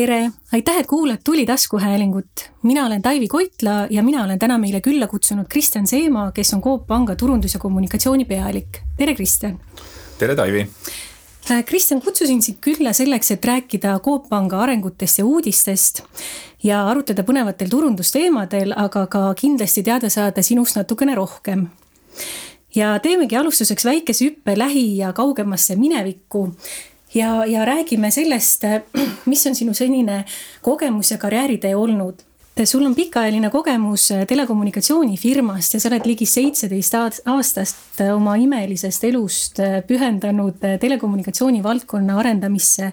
tere, aitäh, et kuulad Tuli taskuhäälingut. mina olen Taivi Koitla ja mina olen täna meile külla kutsunud Kristjan Seema, kes on Coop Panga turundus- ja kommunikatsiooni pealik. tere, Kristjan. tere, Taivi. Äh, Kristjan, kutsusin sind külla selleks, et rääkida Coop Panga arengutest ja uudistest ja arutleda põnevatel turundusteemadel, aga ka kindlasti teada saada sinust natukene rohkem ja teemegi alustuseks väikese hüppe lähi- ja kaugemasse minevikku ja, ja räägime sellest, mis on sinu senine kogemus ja karjääritee olnud. sul on pikaajaline kogemus telekommunikatsioonifirmast ja sa oled ligi seitseteist aastast oma imelisest elust pühendanud telekommunikatsiooni valdkonna arendamisse.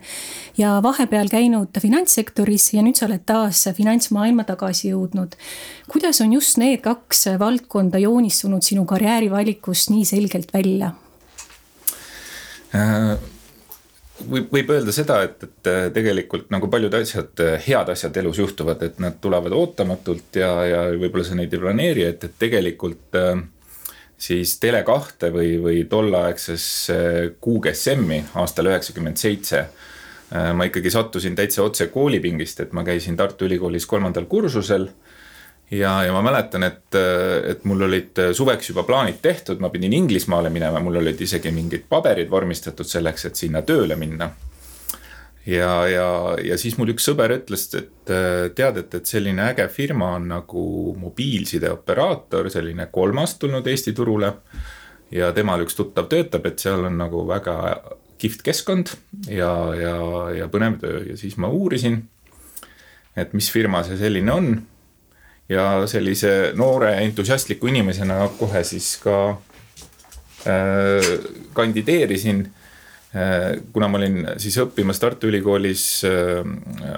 ja vahepeal käinud finantssektoris ja nüüd sa oled taas finantsmaailma tagasi jõudnud. kuidas on just need kaks valdkonda joonistunud sinu karjäärivalikust nii selgelt välja äh...? Võib, võib öelda seda, et, et äh, tegelikult nagu paljud asjad, äh, head asjad elus juhtuvad, et nad tulevad ootamatult ja, ja võib-olla sa neid ei planeeri, et, et tegelikult äh, siis Tele2 või, või tolleaegses QGSM-i aastal üheksakümmend seitse ma ikkagi sattusin täitsa otse koolipingist, et ma käisin Tartu Ülikoolis kolmandal kursusel ja, ja ma mäletan, et, et mul olid suveks juba plaanid tehtud, ma pidin Inglismaale minema, mul olid isegi mingid paberid vormistatud selleks, et sinna tööle minna. ja, ja, ja siis mul üks sõber ütles, et tead, et, et selline äge firma on nagu mobiilsideoperaator, selline kolmas tulnud Eesti turule. ja temal üks tuttav töötab, et seal on nagu väga kihvt keskkond ja, ja, ja põnev töö ja siis ma uurisin, et mis firma see selline on ja sellise noore entusiastliku inimesena kohe siis ka äh, kandideerisin äh,. kuna ma olin siis õppimas Tartu Ülikoolis äh,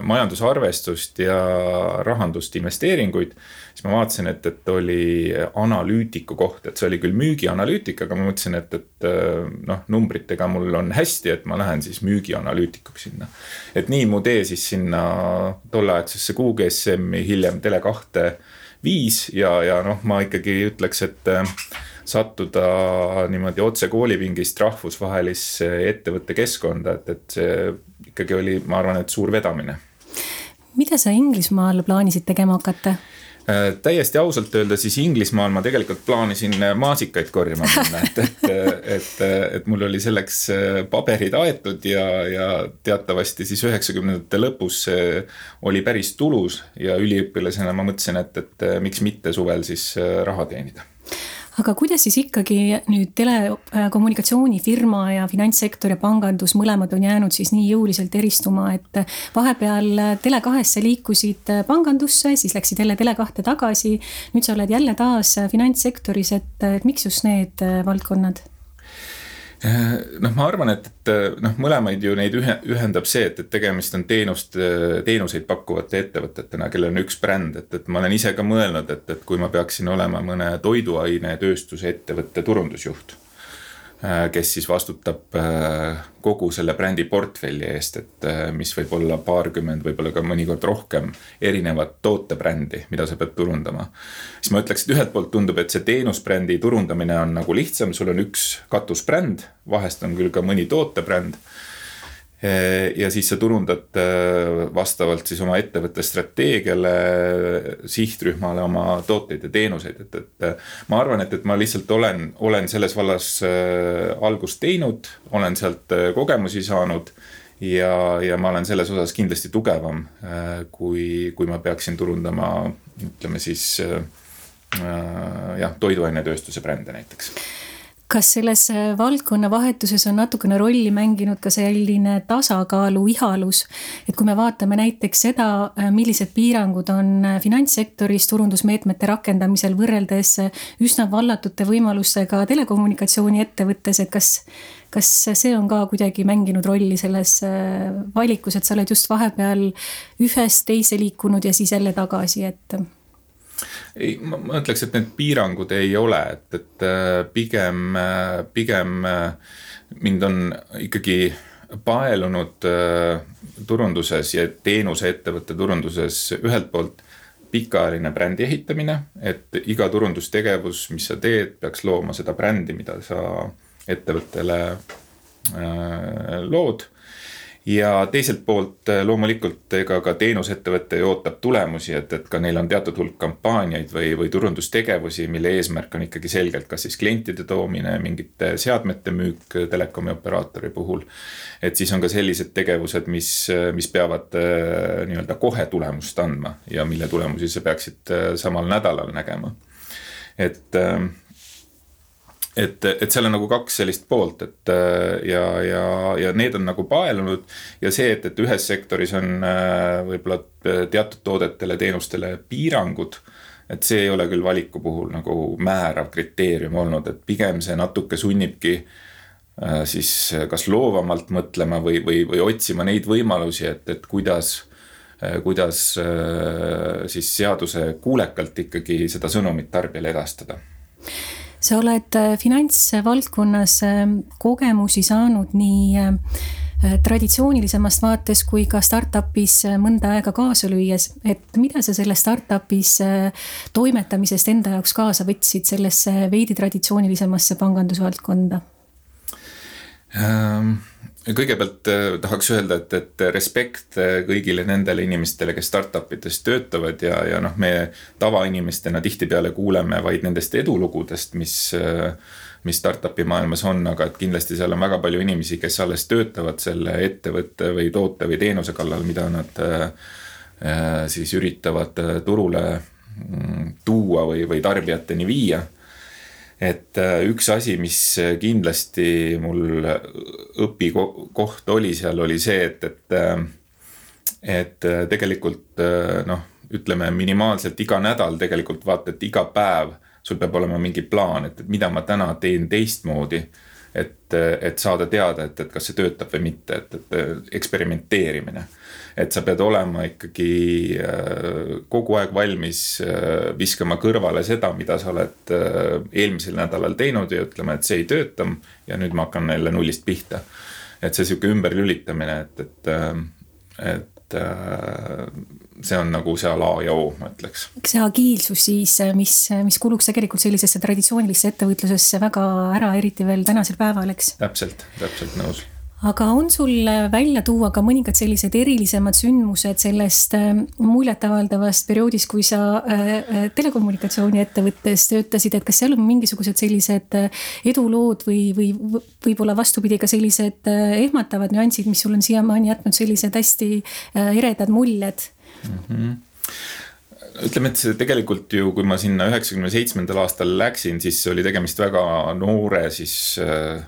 majandusarvestust ja rahandust, investeeringuid siis ma vaatasin, et, et oli analüütiku koht, et see oli küll müügianalüütik, aga ma mõtlesin, et, et noh, numbritega mul on hästi, et ma lähen siis müügianalüütikuks sinna. et nii mu tee siis sinna tolleaegsesse QGSM-i, hiljem Tele2 viis ja, ja noh, ma ikkagi ütleks, et sattuda niimoodi otse koolipingist rahvusvahelisse ettevõtte keskkonda, et, et see ikkagi oli, ma arvan, et suur vedamine. mida sa Inglismaal plaanisid tegema hakata? Äh, täiesti ausalt öelda, siis Inglismaal ma tegelikult plaanisin äh, maasikaid korjama minna, et, et, et, et mul oli selleks äh, paberid aetud ja, ja teatavasti siis üheksakümnendate lõpus see oli päris tulus ja üliõpilasena ma mõtlesin, et, et miks mitte suvel siis raha teenida aga kuidas siis ikkagi nüüd telekommunikatsioonifirma ja finantssektor ja pangandus, mõlemad on jäänud siis nii jõuliselt eristuma, et vahepeal Tele2-sse liikusid pangandusse, siis läksid jälle Tele2-te tagasi. nüüd sa oled jälle taas finantssektoris, et, et miks just need valdkonnad? Äh, noh, ma arvan, et, et noh, mõlemaid ju neid ühe, ühendab see, et, et tegemist on teenust, teenuseid pakkuvate ettevõtetena, kellel on üks bränd, et, et ma olen ise ka mõelnud, et, et kui ma peaksin olema mõne toiduainetööstuse ettevõtte turundusjuht kes siis vastutab äh, kogu selle brändi portfelli eest, et äh, mis võib olla paarkümmend, võib-olla ka mõnikord rohkem erinevat tootebrändi, mida sa pead turundama. siis ma ütleks, et ühelt poolt tundub, et see teenusbrändi turundamine on nagu lihtsam, sul on üks katusbränd, vahest on küll ka mõni tootebränd ja siis sa turundad äh, vastavalt siis oma ettevõtte strateegiale, sihtrühmale oma tooteid ja teenuseid, et, et. Ma arvan, et, et ma lihtsalt olen, olen selles vallas algust teinud, olen sealt kogemusi saanud. ja, ja ma olen selles osas kindlasti tugevam, kui, kui ma peaksin turundama, ütleme siis jah, toiduainetööstuse brände näiteks kas selles äh, valdkonna vahetuses on natukene rolli mänginud ka selline tasakaalu ihalus? et kui me vaatame näiteks seda, äh, millised piirangud on äh, finantssektoris turundusmeetmete rakendamisel võrreldes üsna vallatute võimalustega telekommunikatsiooniettevõttes, et kas kas see on ka kuidagi mänginud rolli selles valikus, et sa oled just vahepeal ühest teise liikunud ja siis jälle tagasi, et ei, ma ütleks, et need piirangud ei ole, et, et äh, pigem, äh, pigem äh, mind on ikkagi paelunud turunduses ja teenuseettevõtte turunduses ühelt poolt pikaajaline brändi ehitamine, et iga turundustegevus, mis sa teed, peaks looma seda brändi, mida sa ettevõttele lood ja teiselt poolt äh, loomulikult ega ka teenusettevõte ju ootab tulemusi, et, et ka neil on teatud hulk kampaaniaid või, või turundustegevusi, mille eesmärk on ikkagi selgelt kas siis klientide toomine, mingite seadmete müük telekomi operaatori puhul. et siis on ka sellised tegevused, mis, mis peavad äh, nii-öelda kohe tulemust andma ja mille tulemusi sa peaksid äh, samal nädalal nägema. et et, et seal on nagu kaks sellist poolt, et äh, ja, ja, ja need on nagu paelunud ja see, et, et ühes sektoris on äh, võib-olla teatud toodetele, teenustele piirangud et see ei ole küll valiku puhul nagu määrav kriteerium olnud, et pigem see natuke sunnibki äh, siis kas loovamalt mõtlema või, või, või otsima neid võimalusi, et, et kuidas, kuidas siis seaduse kuulekalt ikkagi seda sõnumit tarbijale edastada sa oled äh, finantsvaldkonnas äh, kogemusi saanud nii äh, traditsioonilisemast vaates kui ka startup'is mõnda aega kaasa lüües, et mida sa selles startup'is toimetamisest enda jaoks kaasa võtsid sellesse veidi traditsioonilisemasse pangandusvaldkonda ähm.? Kõigepealt äh, tahaks öelda, et, et respekt äh, kõigile nendele inimestele, kes startup ides töötavad ja, ja noh, me tavainimestena tihtipeale kuuleme vaid nendest edulugudest, mis äh, mis startup'i maailmas on, aga et kindlasti seal on väga palju inimesi, kes alles töötavad selle ettevõtte või toote või teenuse kallal, mida nad siis üritavad turule mm, tuua või, või tarbijateni viia et äh, üks asi, mis kindlasti mul õpikoht oli seal, oli see, et, et, äh, et äh, tegelikult noh, ütleme minimaalselt iga nädal tegelikult vaata, et iga päev sul peab olema mingi plaan, et mida ma täna teen teistmoodi. et, et saada teada, et, et kas see töötab või mitte, et, et eksperimenteerimine et sa pead olema ikkagi äh, kogu aeg valmis äh, viskama kõrvale seda, mida sa oled äh, eelmisel nädalal teinud ja ütlema, et see ei tööta. ja nüüd ma hakkan jälle nullist pihta. et see sihuke ümberlülitamine, et, et, et see on nagu seal A ja O, ma ütleks. eks see agiilsus siis, mis, mis kuluks tegelikult sellisesse traditsioonilisse ettevõtlusesse väga ära, eriti veel tänasel päeval, eks? täpselt, täpselt nõus aga on sul välja tuua ka mõningad sellised erilisemad sündmused sellest äh, muljetavaldavast perioodist, kui sa äh, äh, telekommunikatsiooniettevõttes töötasid, et kas seal on mingisugused sellised edulood või, või võib-olla vastupidi ka sellised ehmatavad nüansid, mis sul on siiamaani jätnud sellised hästi eredad muljed mm? -hmm ütleme, et see tegelikult ju, kui ma sinna üheksakümne seitsmendal aastal läksin, siis oli tegemist väga noore siis äh,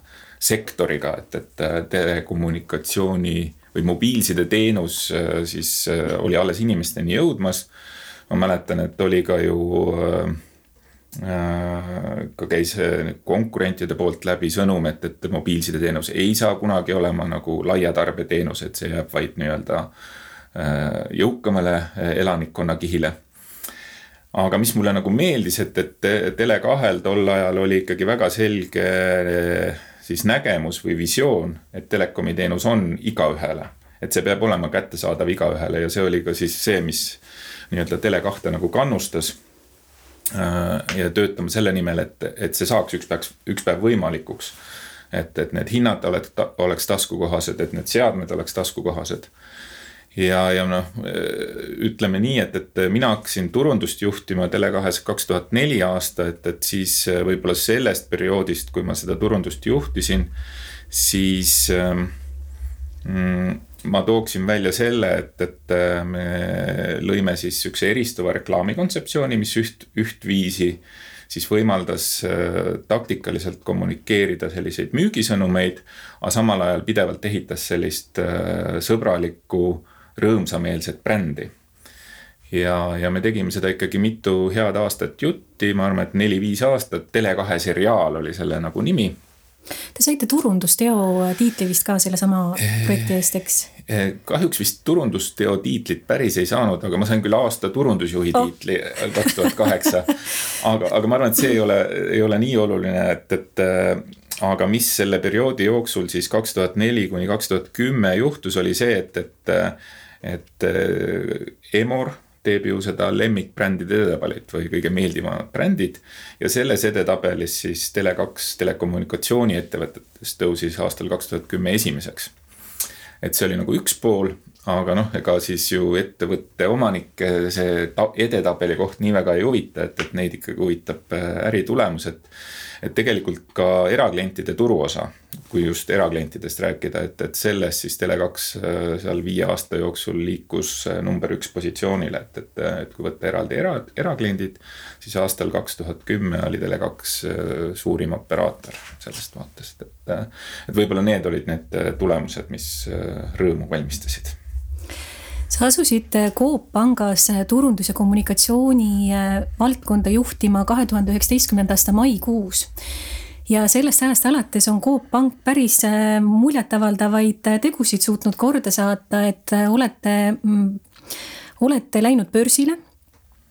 sektoriga, et, et äh, telekommunikatsiooni või mobiilsideteenus äh, siis äh, oli alles inimesteni jõudmas. ma mäletan, et oli ka ju ka käis konkurentide poolt läbi sõnum, et, et mobiilsideteenus ei saa kunagi olema nagu laia tarbeteenus, et see jääb vaid nii-öelda jõukamale elanikkonnakihile aga mis mulle nagu meeldis, et, et Tele2-l tol ajal oli ikkagi väga selge siis nägemus või visioon, et telekomi teenus on igaühele. et see peab olema kättesaadav igaühele ja see oli ka siis see, mis nii-öelda Tele2 nagu kannustas. Äh, ja töötama selle nimel, et, et see saaks üks päev, üks päev võimalikuks. et, et need hinnad oleks, oleks taskukohased, et need seadmed oleks taskukohased ja, ja noh, ütleme nii, et, et mina hakkasin turundust juhtima Tele2-s kaks tuhat neli aasta, et, et siis võib-olla sellest perioodist, kui ma seda turundust juhtisin, siis mm, ma tooksin välja selle, et, et me lõime siis sihukese eristuva reklaami kontseptsiooni, mis üht, ühtviisi siis võimaldas taktikaliselt kommunikeerida selliseid müügisõnumeid, aga samal ajal pidevalt ehitas sellist sõbralikku rõõmsameelset brändi. ja, ja me tegime seda ikkagi mitu head aastat jutti, ma arvan, et neli-viis aastat, Tele2 seriaal oli selle nagu nimi Te saite turundusteo tiitli vist ka sellesama projekti eest, eks? Eh, kahjuks vist turundusteo tiitlit päris ei saanud, aga ma sain küll aasta turundusjuhi oh. tiitli kaks tuhat kaheksa. aga, aga ma arvan, et see ei ole, ei ole nii oluline, et, et aga mis selle perioodi jooksul siis kaks tuhat neli kuni kaks tuhat kümme juhtus, oli see, et, et et äh, Emor teeb ju seda lemmikbrändide edetabelit või kõige meeldivamad brändid. ja selles edetabelis siis Tele2 telekommunikatsiooniettevõtetest tõusis aastal kaks tuhat kümme esimeseks. et see oli nagu üks pool, aga noh, ega siis ju ettevõtte omanikke see edetabeli koht nii väga ei huvita, et, et neid ikkagi huvitab äritulemus, et et tegelikult ka eraklientide turuosa, kui just eraklientidest rääkida, et, et selles siis Tele2 äh, seal viie aasta jooksul liikus äh, number üks positsioonile, et, et, et kui võtta eraldi era, erakliendid, siis aastal kaks tuhat kümme oli Tele2 äh, suurim operaator sellest vaatest, et, et võib-olla need olid need tulemused, mis rõõmu valmistasid. Sa asusid Coop pangas turundus- ja kommunikatsiooni äh, valdkonda juhtima kahe tuhande üheksateistkümnenda aasta maikuus ja sellest ajast alates on Coop Pank päris äh, muljetavaldavaid tegusid suutnud korda saata, et äh, olete, mm, olete läinud börsile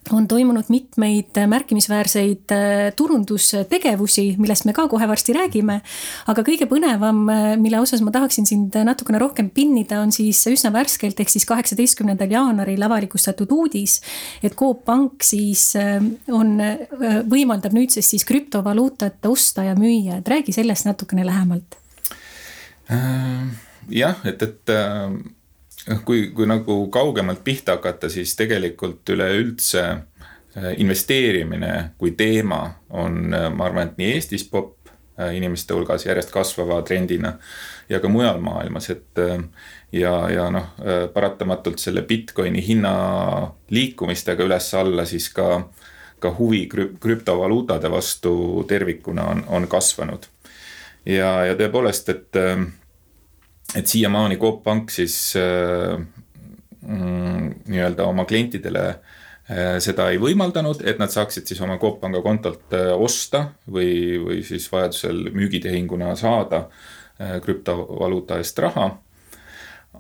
on toimunud mitmeid märkimisväärseid äh, turundustegevusi, millest me ka kohe varsti räägime. aga kõige põnevam, äh, mille osas ma tahaksin sind natukene rohkem pinnida, on siis üsna värskelt ehk siis kaheksateistkümnendal jaanuaril avalikustatud uudis. et Coop Pank siis äh, on, võimaldab nüüdsest siis krüptovaluutat osta ja müüa, et räägi sellest natukene lähemalt. jah, et, et noh, kui, kui nagu kaugemalt pihta hakata, siis tegelikult üleüldse äh, investeerimine kui teema on, äh, ma arvan, et nii Eestis popp äh, inimeste hulgas järjest kasvava trendina ja ka mujal maailmas, et ja, ja noh, paratamatult selle Bitcoini hinna liikumistega üles-alla siis ka, ka huvi krüptovaluutade vastu tervikuna on, on kasvanud. ja, ja tõepoolest, et et siiamaani Coop Pank siis äh, mm, nii-öelda oma klientidele äh, seda ei võimaldanud, et nad saaksid siis oma Coop Panga kontolt äh, osta või, või siis vajadusel müügitehinguna saada krüptovaluuta eest raha.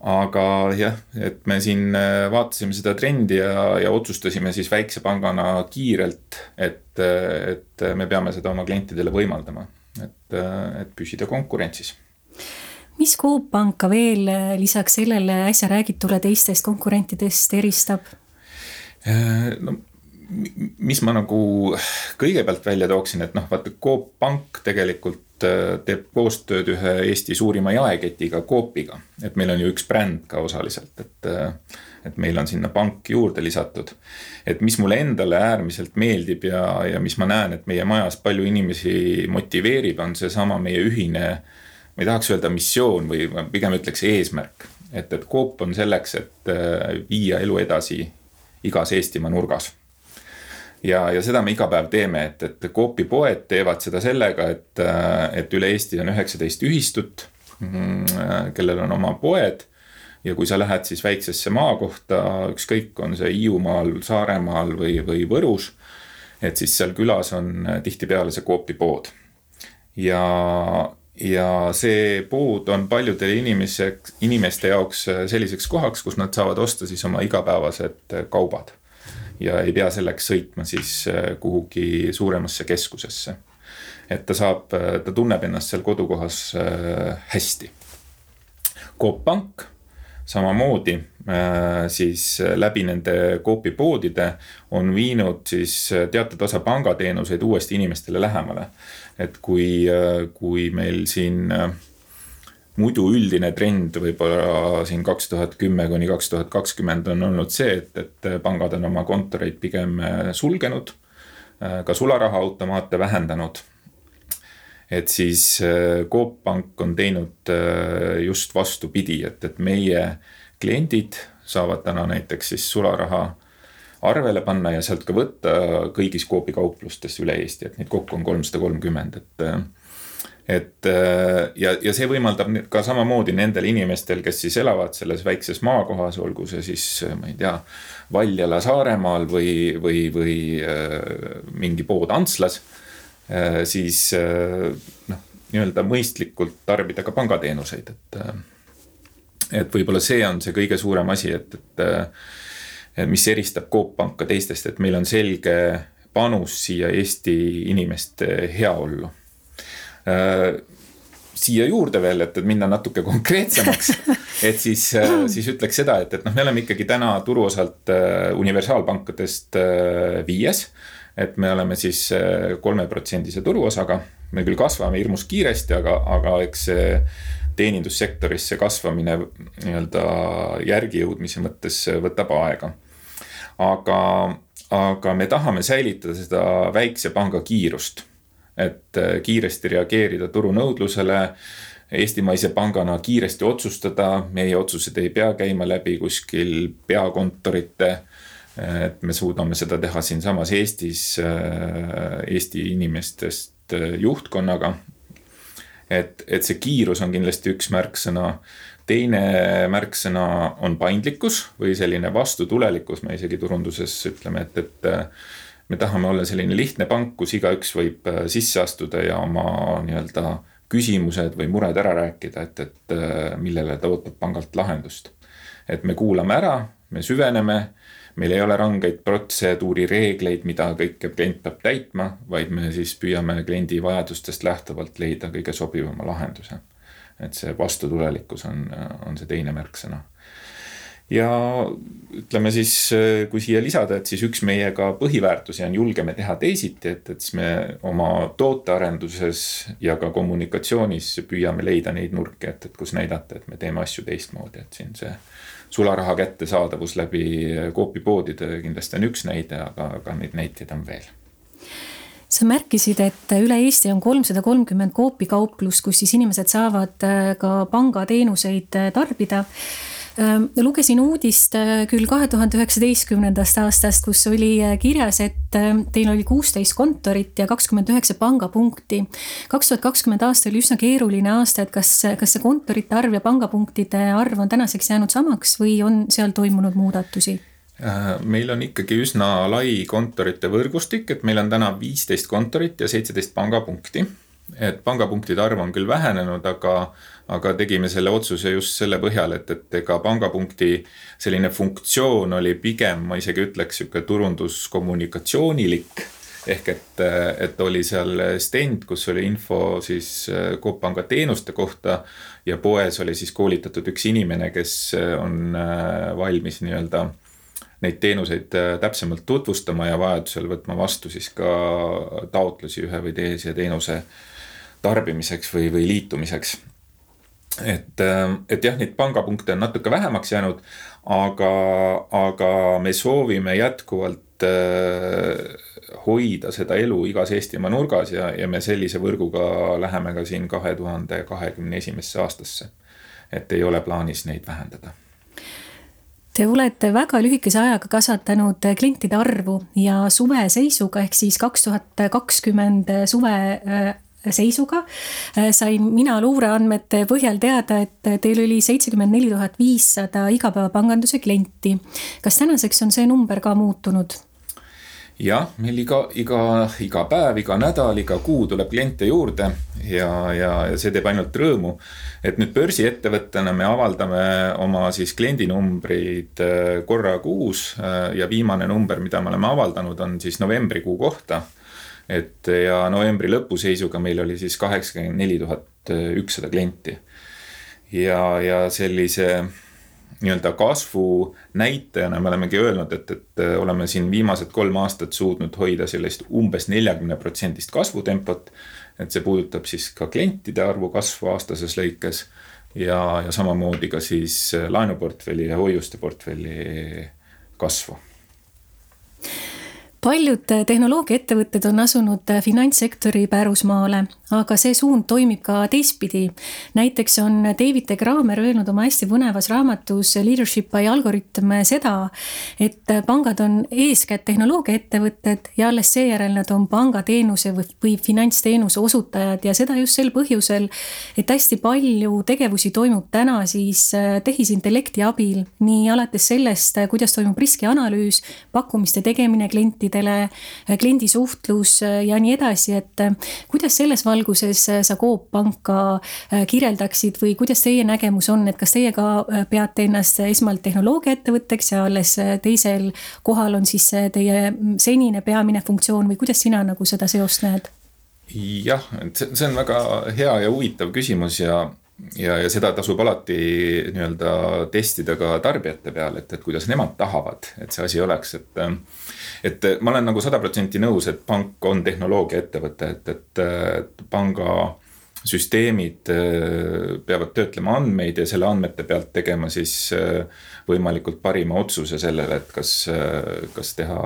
aga jah, et me siin vaatasime seda trendi ja, ja otsustasime siis väikse pangana kiirelt, et, et me peame seda oma klientidele võimaldama, et, et püsida konkurentsis mis Coop Panka veel äh, lisaks sellele äsja räägitule teistest konkurentidest eristab? Äh, no mis ma nagu kõigepealt välja tooksin, et noh, vaata Coop Pank tegelikult äh, teeb koostööd ühe Eesti suurima jaeketiga, Coopiga. et meil on ju üks bränd ka osaliselt, et, et meil on sinna pank juurde lisatud. et mis mulle endale äärmiselt meeldib ja, ja mis ma näen, et meie majas palju inimesi motiveerib, on seesama meie ühine äh, ma ei tahaks öelda missioon või ma pigem ütleks eesmärk. et, et Coop on selleks, et äh, viia elu edasi igas Eestimaa nurgas. ja, ja seda me iga päev teeme, et, et Coopi poed teevad seda sellega, et, äh, et üle Eesti on üheksateist ühistut, mm, kellel on oma poed ja kui sa lähed siis väiksesse maakohta, ükskõik, on see Hiiumaal, Saaremaal või, või Võrus. et siis seal külas on tihtipeale see Coopi pood. ja, ja see pood on paljudele inimeseks, inimeste jaoks äh, selliseks kohaks, kus nad saavad osta siis oma igapäevased äh, kaubad. ja ei pea selleks sõitma siis äh, kuhugi suuremasse keskusesse. et ta saab, ta tunneb ennast seal kodukohas hästi. Coop Pank samamoodi siis läbi nende Coopi poodide on viinud siis teatud osa pangateenuseid uuesti inimestele lähemale et kui, kui meil siin äh, muidu üldine trend võib-olla siin kaks tuhat kümme kuni kaks tuhat kakskümmend on olnud see, et, et pangad on oma kontoreid pigem äh, sulgenud, äh, ka sularahaautomaate vähendanud. Et siis Coop Pank on teinud just vastupidi, et, et meie kliendid saavad täna näiteks siis sularaha arvele panna ja sealt ka võtta kõigis Coopi kauplustes üle Eesti, et neid kokku on kolmsada kolmkümmend, et et ja, ja see võimaldab ka samamoodi nendel inimestel, kes siis elavad selles väikses maakohas, olgu see siis, ma ei tea, Valjala Saaremaal või, või, või mingi pood Antslas. Siis noh, nii-öelda mõistlikult tarbida ka pangateenuseid, et. et võib-olla see on see kõige suurem asi, et, et mis eristab Coop Panka teistest, et meil on selge panus siia Eesti inimeste heaollu. Äh, siia juurde veel, et, et minna natuke konkreetsemaks, et siis, äh, siis ütleks seda, et, et noh, me oleme ikkagi täna turuosalt äh, universaalpankadest viies. Et me oleme siis kolmeprotsendise turuosaga, me küll kasvame hirmus kiiresti, aga, aga eks see teenindussektorisse kasvamine nii-öelda järgijõudmise mõttes võtab aega. aga, aga me tahame säilitada seda väikse panga kiirust, et kiiresti reageerida turunõudlusele eestimaise pangana kiiresti otsustada, meie otsused ei pea käima läbi kuskil peakontorite. Et me suudame seda teha siinsamas Eestis, Eesti inimestest juhtkonnaga. et, et see kiirus on kindlasti üks märksõna. teine märksõna on paindlikkus või selline vastutulelikkus, me isegi turunduses ütleme, et, et me tahame olla selline lihtne pank, kus igaüks võib sisse astuda ja oma nii-öelda küsimused või mured ära rääkida, et, et äh, millele ta ootab pangalt lahendust. Et me kuulame ära, me süveneme, meil ei ole rangeid protseduurireegleid, mida kõike klient peab täitma, vaid me siis püüame kliendi vajadustest lähtuvalt leida kõige sobivama lahenduse. et see vastutulelikkus on, on see teine märksõna ja ütleme siis, kui siia lisada, et siis üks meie ka põhiväärtusi on julgeme teha teisiti, et, et siis me oma tootearenduses ja ka kommunikatsioonis püüame leida neid nurki, et, et kus näidata, et me teeme asju teistmoodi, et siin see sularaha kättesaadavus läbi koopipoodide kindlasti on üks näide, aga, aga neid näiteid on veel. Sa märkisid, et üle Eesti on kolmsada kolmkümmend koopikauplust, kus siis inimesed saavad ka pangateenuseid tarbida lugesin uudist äh, küll kahe tuhande üheksateistkümnendast aastast, kus oli äh, kirjas, et ähm, teil oli kuusteist kontorit ja kakskümmend üheksa pangapunkti. kaks tuhat kakskümmend aasta oli üsna keeruline aasta, et kas, kas see kontorite arv ja pangapunktide arv on tänaseks jäänud samaks või on seal toimunud muudatusi? Äh, meil on ikkagi üsna lai kontorite võrgustik, et meil on täna viisteist kontorit ja seitseteist pangapunkti et pangapunktide arv on küll vähenenud, aga, aga tegime selle otsuse just selle põhjal, et, et ega pangapunkti selline funktsioon oli pigem, ma isegi ütleks, sihuke turunduskommunikatsioonilik. ehk et, et oli seal stend, kus oli info siis Coop Panga teenuste kohta ja poes oli siis koolitatud üks inimene, kes on äh, valmis nii-öelda neid teenuseid täpsemalt tutvustama ja vajadusel võtma vastu siis ka taotlusi ühe või teise teenuse tarbimiseks või, või liitumiseks. et, äh, et jah, neid pangapunkte on natuke vähemaks jäänud, aga, aga me soovime jätkuvalt äh, hoida seda elu igas Eestimaa nurgas ja, ja me sellise võrguga läheme ka siin kahe tuhande kahekümne esimesse aastasse. et ei ole plaanis neid vähendada Te olete väga lühikese ajaga kasvatanud klientide arvu ja suve seisuga ehk siis kaks tuhat kakskümmend suve äh, seisuga äh, sain mina luureandmete põhjal teada, et teil oli seitsekümmend neli tuhat viissada igapäevapanganduse klienti. kas tänaseks on see number ka muutunud? jah, meil iga, iga, iga päev, iga nädal, iga kuu tuleb kliente juurde ja, ja, ja see teeb ainult rõõmu. et nüüd börsiettevõttena me avaldame oma siis kliendinumbrid äh, korra kuus äh, ja viimane number, mida me oleme avaldanud, on siis novembrikuu kohta et ja novembri lõpu seisuga meil oli siis kaheksakümmend neli tuhat ükssada klienti. ja, ja sellise nii-öelda kasvu näitajana me olemegi öelnud, et, et oleme siin viimased kolm aastat suutnud hoida sellist umbes neljakümne protsendist kasvutempot. et see puudutab siis ka klientide arvu kasvu aastases lõikes ja, ja samamoodi ka siis laenuportfelli ja hoiuste portfelli kasvu paljud tehnoloogiaettevõtted on asunud finantssektori pärusmaale, aga see suund toimib ka teistpidi. näiteks on David de Graamer öelnud oma hästi põnevas raamatus Leadership by Algorithm seda, et pangad on eeskätt tehnoloogiaettevõtted ja alles seejärel nad on pangateenuse või, või finantsteenuse osutajad ja seda just sel põhjusel, et hästi palju tegevusi toimub täna siis tehisintellekti abil, nii alates sellest, kuidas toimub riskianalüüs, pakkumiste tegemine klientidele klientidele, kliendi suhtlus äh, ja nii edasi, et äh, kuidas selles valguses äh, sa Coop Panka kirjeldaksid või kuidas teie nägemus on, et kas teie ka peate ennast esmalt tehnoloogiaettevõtteks ja alles teisel kohal on siis teie senine peamine funktsioon või kuidas sina nagu seda seost näed? jah, et see on väga hea ja huvitav küsimus ja ja, ja seda tasub alati nii-öelda testida ka tarbijate peal, et, et kuidas nemad tahavad, et see asi oleks, et. Et ma olen nagu sada protsenti nõus, et pank on tehnoloogiaettevõte, et, et, et panga süsteemid peavad töötlema andmeid ja selle andmete pealt tegema siis võimalikult parima otsuse sellele, et kas, kas teha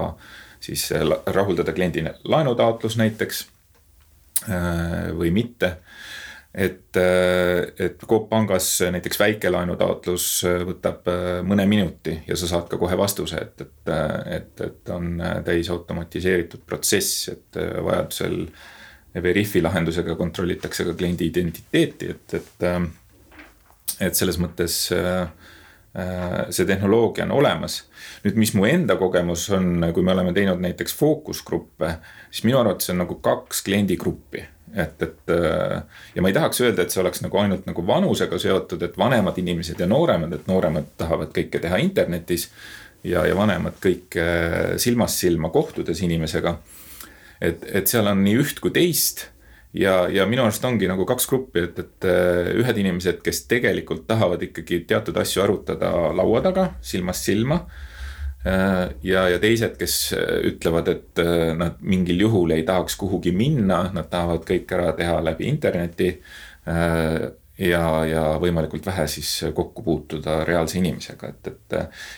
siis rahuldada kliendi laenutaotlus näiteks või mitte et, et Coop pangas näiteks väikelaenutaotlus võtab mõne minuti ja sa saad ka kohe vastuse, et, et, et, et on täisautomatiseeritud protsess, et vajadusel Veriffi lahendusega kontrollitakse ka kliendi identiteeti, et, et, et selles mõttes see tehnoloogia on olemas. nüüd, mis mu enda kogemus on, kui me oleme teinud näiteks fookusgruppe, siis minu arvates on nagu kaks kliendigruppi et, et äh, ja ma ei tahaks öelda, et see oleks nagu ainult nagu vanusega seotud, et vanemad inimesed ja nooremad, et nooremad tahavad kõike teha internetis. ja, ja vanemad kõike silmast silma kohtudes inimesega. et, et seal on nii üht kui teist ja, ja minu arust ongi nagu kaks gruppi, et, et äh, ühed inimesed, kes tegelikult tahavad ikkagi teatud asju arutada laua taga, silmast silma Äh, ja, ja teised, kes äh, ütlevad, et äh, nad mingil juhul ei tahaks kuhugi minna, nad tahavad kõik ära teha läbi interneti. ja, ja võimalikult vähe siis kokku puutuda reaalse inimesega, et, et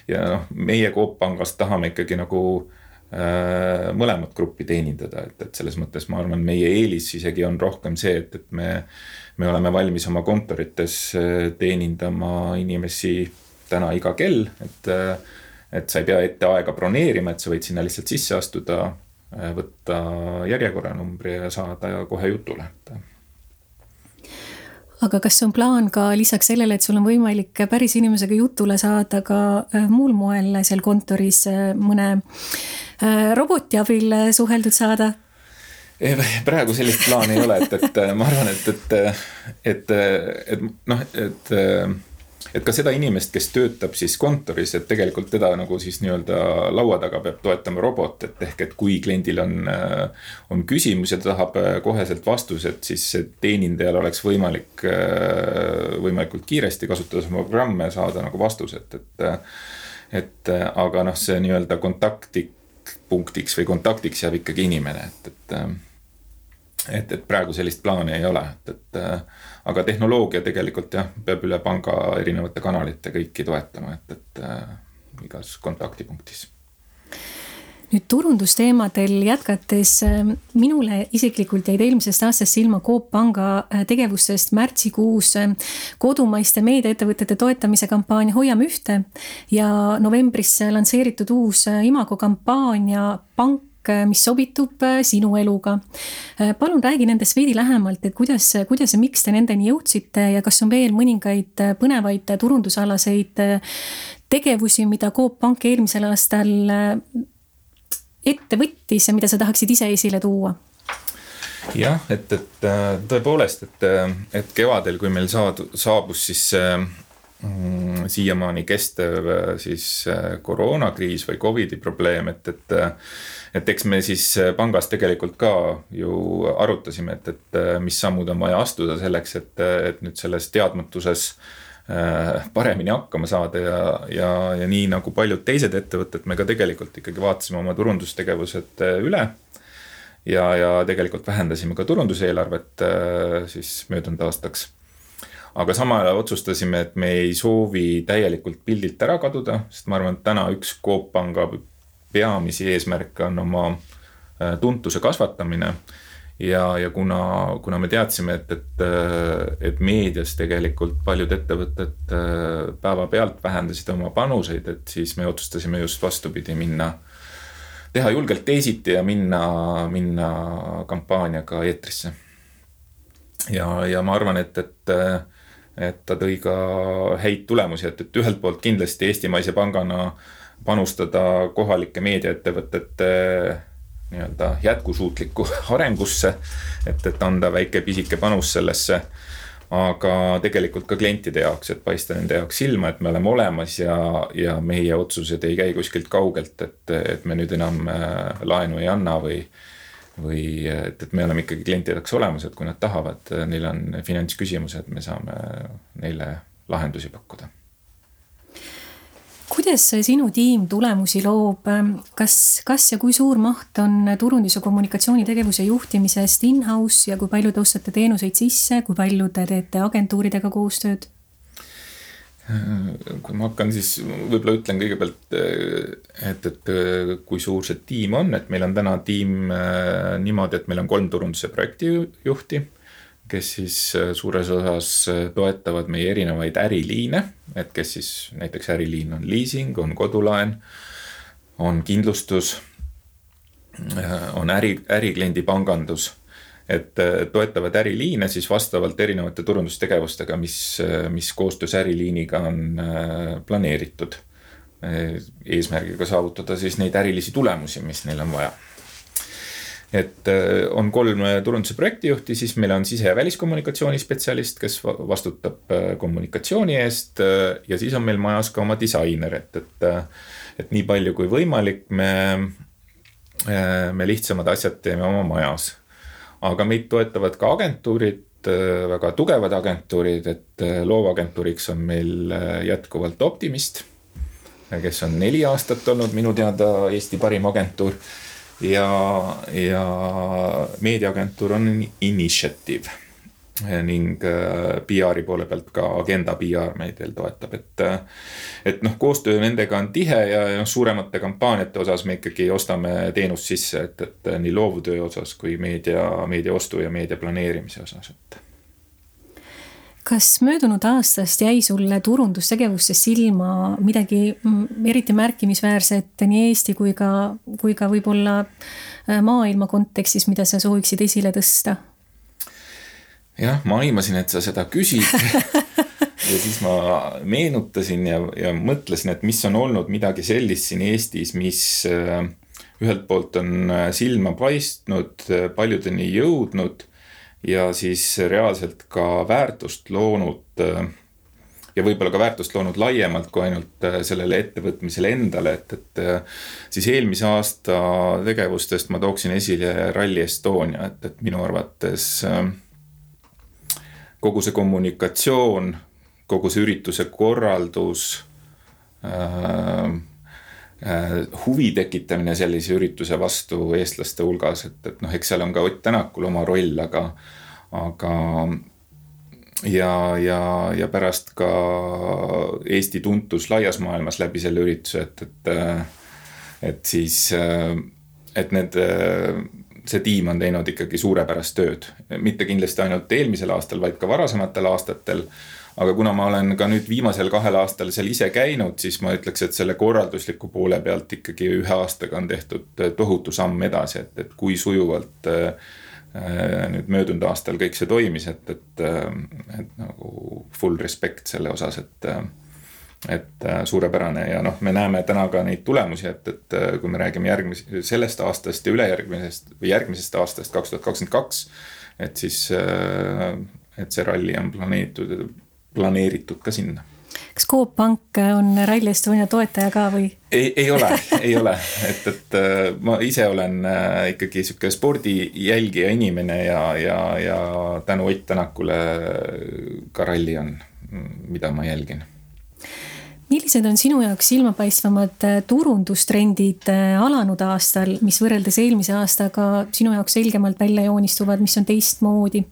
ja noh, meie Coop Pangast tahame ikkagi nagu mõlemat gruppi teenindada, et, et selles mõttes ma arvan, meie eelis isegi on rohkem see, et, et me, me oleme valmis oma kontorites teenindama inimesi täna iga kell, et et sa ei pea ette aega broneerima, et sa võid sinna lihtsalt sisse astuda, äh, võtta järjekorranumbri ja saada kohe jutule, et aga kas on plaan ka lisaks sellele, et sul on võimalik päris inimesega jutule saada ka äh, muul moel seal kontoris äh, mõne roboti abil suheldud saada? praegu sellist plaani ei ole, et, et ma arvan, et, et, et, et noh, et et ka seda inimest, kes töötab siis kontoris, et tegelikult teda nagu siis nii-öelda laua taga peab toetama robot, et ehk, et kui kliendil on, äh, on küsimus ja ta tahab äh, koheselt vastused, siis teenindajal oleks võimalik äh, võimalikult kiiresti kasutades oma programme saada nagu vastused, et. et aga noh, see nii-öelda kontaktipunktiks või kontaktiks jääb ikkagi inimene, et, et et, et praegu sellist plaani ei ole, et, et aga tehnoloogia tegelikult jah, peab üle panga erinevate kanalite kõiki toetama, et, et äh, igas kontaktipunktis. Nüüd turundusteemadel jätkates, äh, minule isiklikult jäid eelmisest aastast silma Coop Panga äh, tegevustest märtsikuus äh, kodumaiste meediaettevõtete toetamise kampaania Hoiame ühte ja novembris lansseeritud uus Imago kampaania Pank Äh, mis sobitub äh, sinu eluga. Äh, palun räägi nendest veidi lähemalt, et kuidas, kuidas ja miks te nendeni jõudsite ja kas on veel mõningaid põnevaid turundusalaseid tegevusi, mida Coop Pank eelmisel aastal ette võttis ja mida sa tahaksid ise esile tuua? jah, et, et tõepoolest, et, et kevadel, kui meil saadu, saabus siis mm, siiamaani kestev siis koroonakriis või Covidi probleem, et, et et eks me siis äh, pangas tegelikult ka ju arutasime, et, et äh, mis sammud on vaja astuda selleks, et, äh, et nüüd selles teadmatuses paremini hakkama saada ja, ja, ja nii nagu paljud teised ettevõtted, me ka tegelikult ikkagi vaatasime oma turundustegevused üle. ja, ja tegelikult vähendasime ka turunduseelarvet siis möödunud aastaks aga samal ajal otsustasime, et me ei soovi täielikult pildilt ära kaduda, sest ma arvan, et täna üks Coop Panga peamisi eesmärke on oma äh, tuntuse kasvatamine. ja, ja kuna, kuna me teadsime, et, et, äh, et meedias tegelikult paljud ettevõtted äh, päevapealt vähendasid oma panuseid, et siis me otsustasime just vastupidi minna teha julgelt teisiti ja minna, minna kampaaniaga eetrisse. ja, ja ma arvan, et, et, et ta tõi ka häid tulemusi, et, et ühelt poolt kindlasti eestimaise pangana panustada kohalike meediaettevõtete nii-öelda jätkusuutlikku arengusse. et, et anda väike pisike panus sellesse. aga tegelikult ka klientide jaoks, et paista nende jaoks silma, et me oleme olemas ja, ja meie otsused ei käi kuskilt kaugelt, et, et me nüüd enam äh, laenu ei anna või või et, et me oleme ikkagi klientideks olemas, et kui nad tahavad, neil on finantsküsimused, me saame neile lahendusi pakkuda kuidas sinu tiim tulemusi loob, kas, kas ja kui suur maht on turundus- ja kommunikatsioonitegevuse juhtimisest in-house ja kui palju te ostate teenuseid sisse, kui palju te teete agentuuridega koostööd? Kui ma hakkan, siis võib-olla ütlen kõigepealt, et, et kui suur see tiim on, et meil on täna tiim äh, niimoodi, et meil on kolm turunduse projektijuhti kes siis suures osas toetavad meie erinevaid äriliine, et kes siis näiteks äriliin on liising, on kodulaen, on kindlustus, on äri, ärikliendi pangandus. Et toetavad äriliine siis vastavalt erinevate turundustegevustega, mis, mis koostöös äriliiniga on planeeritud. eesmärgiga saavutada siis neid ärilisi tulemusi, mis neil on vaja et äh, on kolm äh, turunduse projektijuhti, siis meil on sise- ja väliskommunikatsiooni spetsialist, kes vastutab äh, kommunikatsiooni eest ja siis on meil majas ka oma disainer, et, et, et nii palju kui võimalik, me, me lihtsamad asjad teeme oma majas. Aga meid toetavad ka agentuurid, väga tugevad agentuurid, et loovagentuuriks on meil jätkuvalt Optimist, kes on neli aastat olnud minu teada Eesti parim agentuur. Ja, ja meediaagentuur on Initiative ning äh, PR-i poole pealt ka Agenda PR meid veel toetab, et. Äh, et noh, koostöö nendega on tihe ja noh, suuremate kampaaniate osas me ikkagi ostame teenust sisse, et, et nii loovtöö osas kui meedia, meedia ostu ja meedia planeerimise osas, et kas möödunud aastast jäi sulle turundustegevustes silma midagi mm, eriti märkimisväärset nii Eesti kui ka, kui ka võib-olla maailma kontekstis, mida sa sooviksid esile tõsta? Jah, ma aimasin, et sa seda küsid. Ja siis ma meenutasin ja, ja mõtlesin, et mis on olnud midagi sellist siin Eestis, mis äh, ühelt poolt on äh, silma paistnud, paljudeni jõudnud ja siis reaalselt ka väärtust loonud äh, ja võib-olla ka väärtust loonud laiemalt kui ainult äh, sellele ettevõtmisele endale, et, et äh, siis eelmise aasta tegevustest ma tooksin esile Rally Estonia, et, et minu arvates kogu see kommunikatsioon, kogu see ürituse korraldus äh,, Äh, huvi tekitamine sellise ürituse vastu eestlaste hulgas, et, et noh, eks seal on ka Ott Tänakul oma roll, aga, aga ja, ja, ja pärast ka Eesti tuntus laias maailmas läbi selle ürituse, et, et, et siis, et need, see tiim on teinud ikkagi suurepärast tööd, mitte kindlasti ainult eelmisel aastal, vaid ka varasematel aastatel. aga kuna ma olen ka nüüd viimasel kahel aastal seal ise käinud, siis ma ütleks, et selle korraldusliku poole pealt ikkagi ühe aastaga on tehtud tohutu samm edasi, et, et kui sujuvalt äh, nüüd möödunud aastal kõik see toimis, et, et, et nagu full respect selle osas, et et suurepärane ja noh, me näeme täna ka neid tulemusi, et, et kui me räägime järgmise, sellest aastast ja ülejärgmisest või järgmisest aastast, kaks tuhat kakskümmend kaks. et siis, et see ralli on planeeritud planeeritud ka sinna kas Coop Pank on Rally Estonia toetaja ka või? ei, ei ole, ei ole, et, et äh, ma ise olen äh, ikkagi sihuke spordijälgija inimene ja, ja, ja tänu Ott Tänakule ka ralli on, mida ma jälgin millised on sinu jaoks silmapaistvamad äh, turundustrendid alanud aastal, mis võrreldes eelmise aastaga sinu jaoks selgemalt välja joonistuvad, mis on teistmoodi?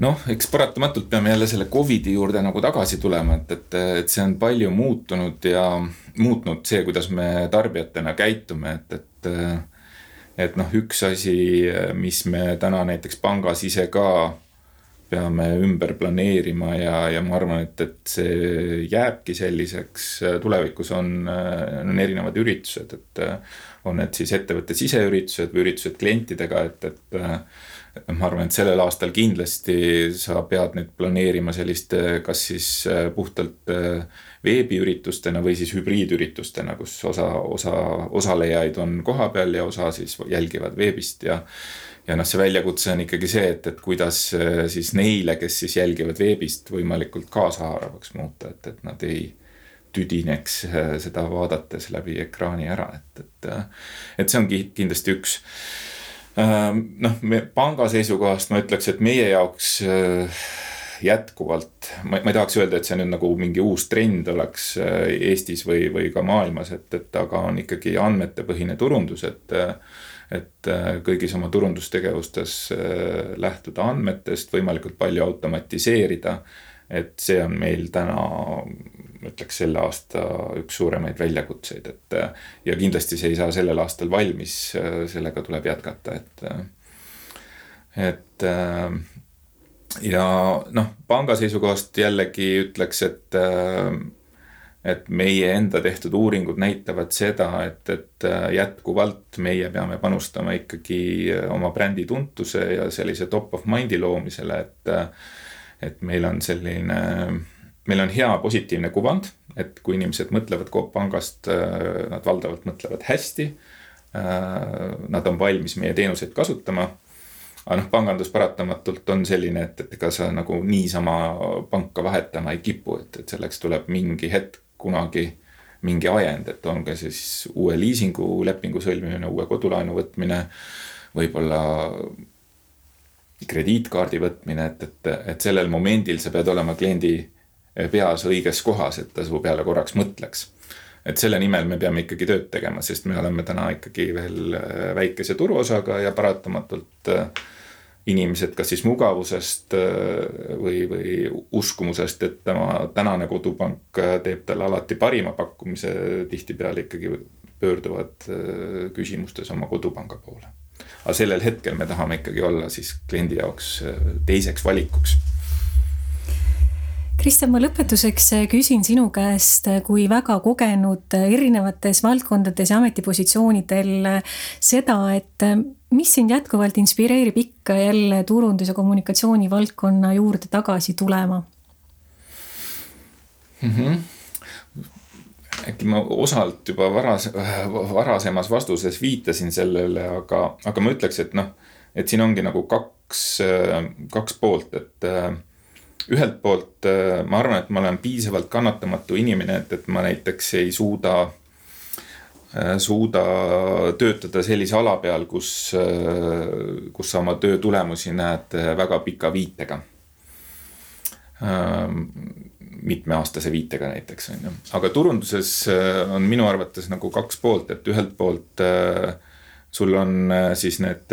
noh, eks paratamatult peame jälle selle Covidi juurde nagu tagasi tulema, et, et, et see on palju muutunud ja muutnud see, kuidas me tarbijatena käitume, et, et. et noh, üks asi, mis me täna näiteks pangas ise ka peame ümber planeerima ja, ja ma arvan, et, et see jääbki selliseks. tulevikus on, on erinevad üritused, et on need siis ettevõtte siseüritused või üritused klientidega, et, et ma arvan, et sellel aastal kindlasti sa pead nüüd planeerima selliste, kas siis äh, puhtalt äh, veebiüritustena või siis hübriidüritustena, kus osa, osa osalejaid on kohapeal ja osa siis jälgivad veebist ja. ja noh, see väljakutse on ikkagi see, et, et kuidas äh, siis neile, kes siis jälgivad veebist, võimalikult kaasahaaravaks muuta, et, et nad ei tüdineks seda vaadates läbi ekraani ära, et, et. et see on kindlasti üks noh, me panga seisukohast ma ütleks, et meie jaoks äh, jätkuvalt, ma, ei tahaks öelda, et see nüüd nagu mingi uus trend oleks Eestis või, või ka maailmas, et, et aga on ikkagi andmetepõhine turundus, et et kõigis oma turundustegevustes lähtuda andmetest, võimalikult palju automatiseerida. et see on meil täna ütleks selle aasta üks suuremaid väljakutseid, et ja kindlasti see ei saa sellel aastal valmis, sellega tuleb jätkata, et, et ja noh, panga seisukohast jällegi ütleks, et et meie enda tehtud uuringud näitavad seda, et, et jätkuvalt meie peame panustama ikkagi oma brändi tuntuse ja sellise top of mind'i loomisele, et et meil on selline meil on hea positiivne kuvand, et kui inimesed mõtlevad Coop pangast, äh, nad valdavalt mõtlevad hästi. Äh, nad on valmis meie teenuseid kasutama. aga noh, pangandus paratamatult on selline, et, et ega sa nagu niisama panka vahetama ei kipu, et, et selleks tuleb mingi hetk kunagi mingi ajend, et on ka siis uue liisingulepingu sõlmimine, uue kodulaenu võtmine, võib-olla krediitkaardi võtmine, et, et, et sellel momendil sa pead olema kliendi peas õiges kohas, et ta su peale korraks mõtleks. et selle nimel me peame ikkagi tööd tegema, sest me oleme täna ikkagi veel äh, väikese turuosaga ja paratamatult äh, inimesed kas siis mugavusest äh, või, või uskumusest, et tema tänane kodupank teeb talle alati parima pakkumise, tihtipeale ikkagi pöörduvad küsimustes oma kodupanga poole. aga sellel hetkel me tahame ikkagi olla siis kliendi jaoks teiseks valikuks Kristjan, ma lõpetuseks äh, küsin sinu käest äh, kui väga kogenud äh, erinevates valdkondades ja ametipositsioonidel seda, et mis sind jätkuvalt inspireerib ikka jälle turundus- ja kommunikatsiooni valdkonna juurde tagasi tulema mm? -hmm äkki ma osalt juba varas, varasemas vastuses viitasin sellele, aga, aga ma ütleks, et noh, et siin ongi nagu kaks, kaks poolt, et ühelt poolt äh, ma arvan, et ma olen piisavalt kannatamatu inimene, et, et ma näiteks ei suuda, äh, suuda töötada sellise ala peal, kus, äh, kus sa oma töö tulemusi näed väga pika viitega. Ähm, mitmeaastase viitega näiteks on ju, aga turunduses on minu arvates nagu kaks poolt, et ühelt poolt sul on siis need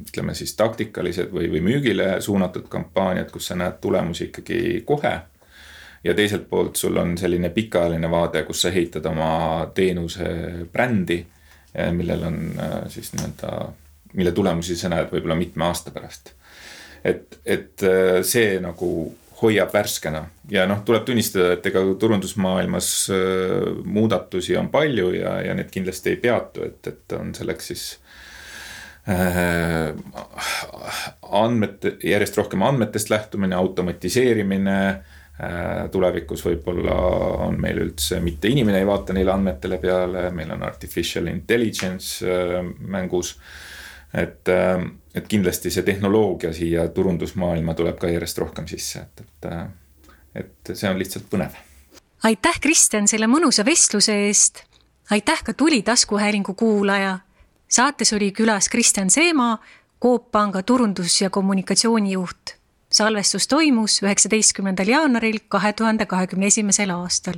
ütleme siis taktikalised või, või müügile suunatud kampaaniad, kus sa näed tulemusi ikkagi kohe. ja teiselt poolt sul on selline pikaajaline vaade, kus sa ehitad oma teenuse brändi, eh, millel on eh, siis nii-öelda, mille tulemusi sa näed võib-olla mitme aasta pärast. et, et eh, see nagu hoiab värskena ja noh, tuleb tunnistada, et ega turundusmaailmas muudatusi on palju ja, ja need kindlasti ei peatu, et, et on selleks siis andmete, järjest rohkem andmetest lähtumine, automatiseerimine. Äh, tulevikus võib-olla on meil üldse mitte inimene ei vaata neile andmetele peale, meil on artificial intelligence äh, mängus. et, et kindlasti see tehnoloogia siia turundusmaailma tuleb ka järjest rohkem sisse, et, et, et see on lihtsalt põnev. aitäh, Kristjan, selle mõnusa vestluse eest. aitäh ka Tuli taskuhäälingu kuulaja saates oli külas Kristjan Seemaa, Coop Panga turundus- ja kommunikatsioonijuht. salvestus toimus üheksateistkümnendal jaanuaril kahe tuhande kahekümne esimesel aastal